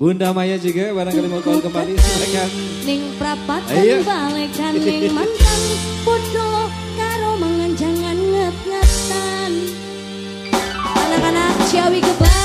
Bunda Maya juga barangkali mau call kembali silakan. Ning prapat Ayo. balikan ning mantan karo mangan jangan nget-ngetan. Anak-anak Ciawi Gebang,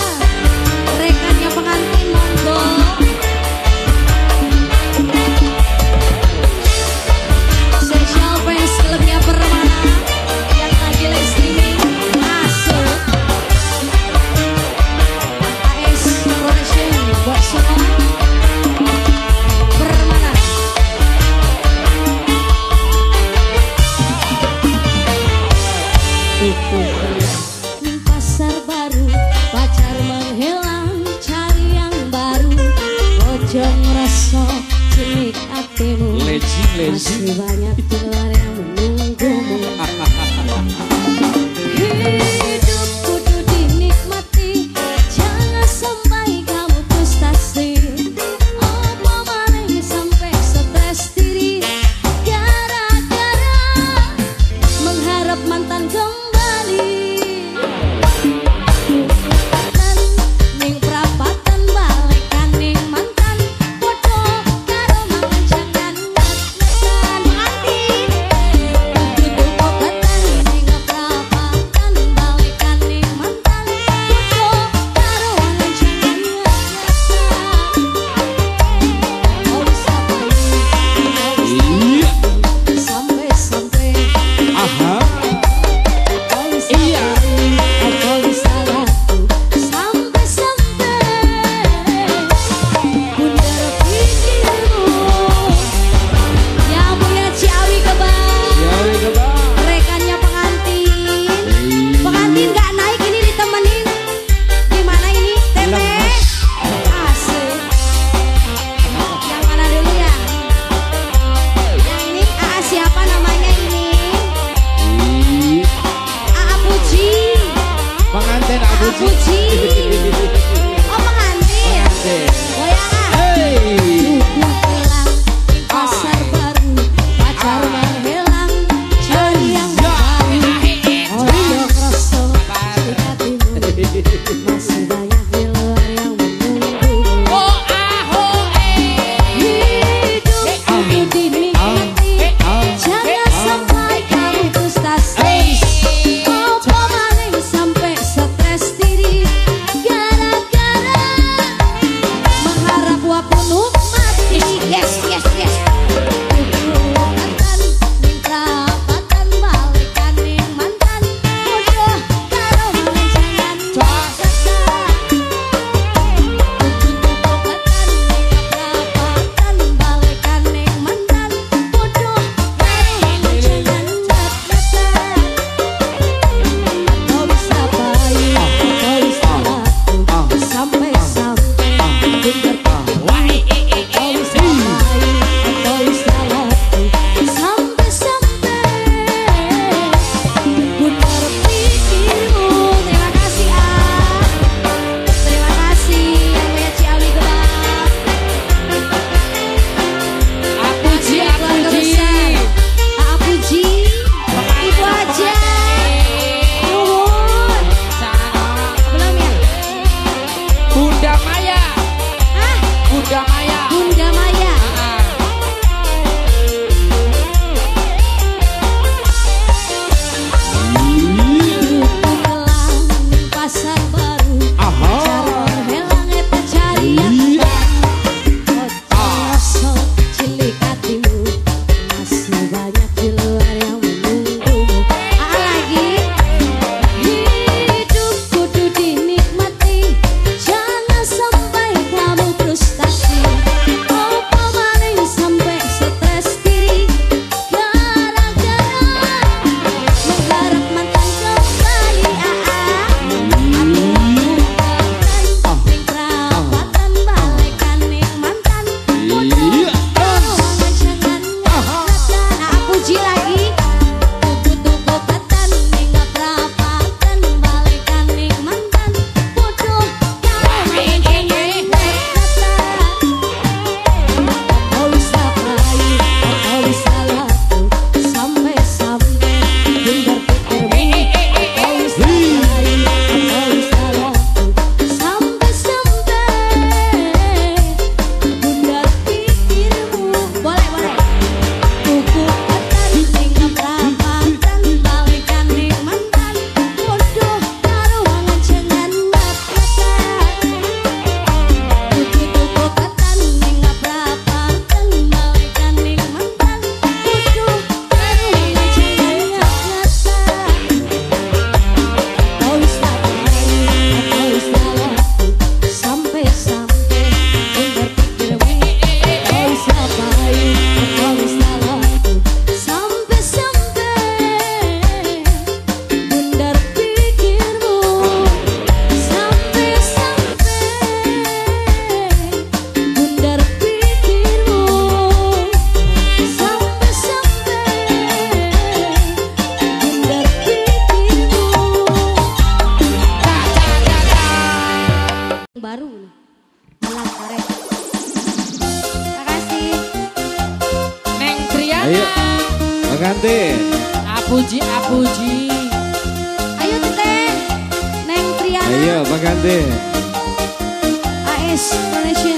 Ganti. Apuji, apuji. Ayo teteh, Neng Triana. Ayo, pengganti Ganti. Malaysia.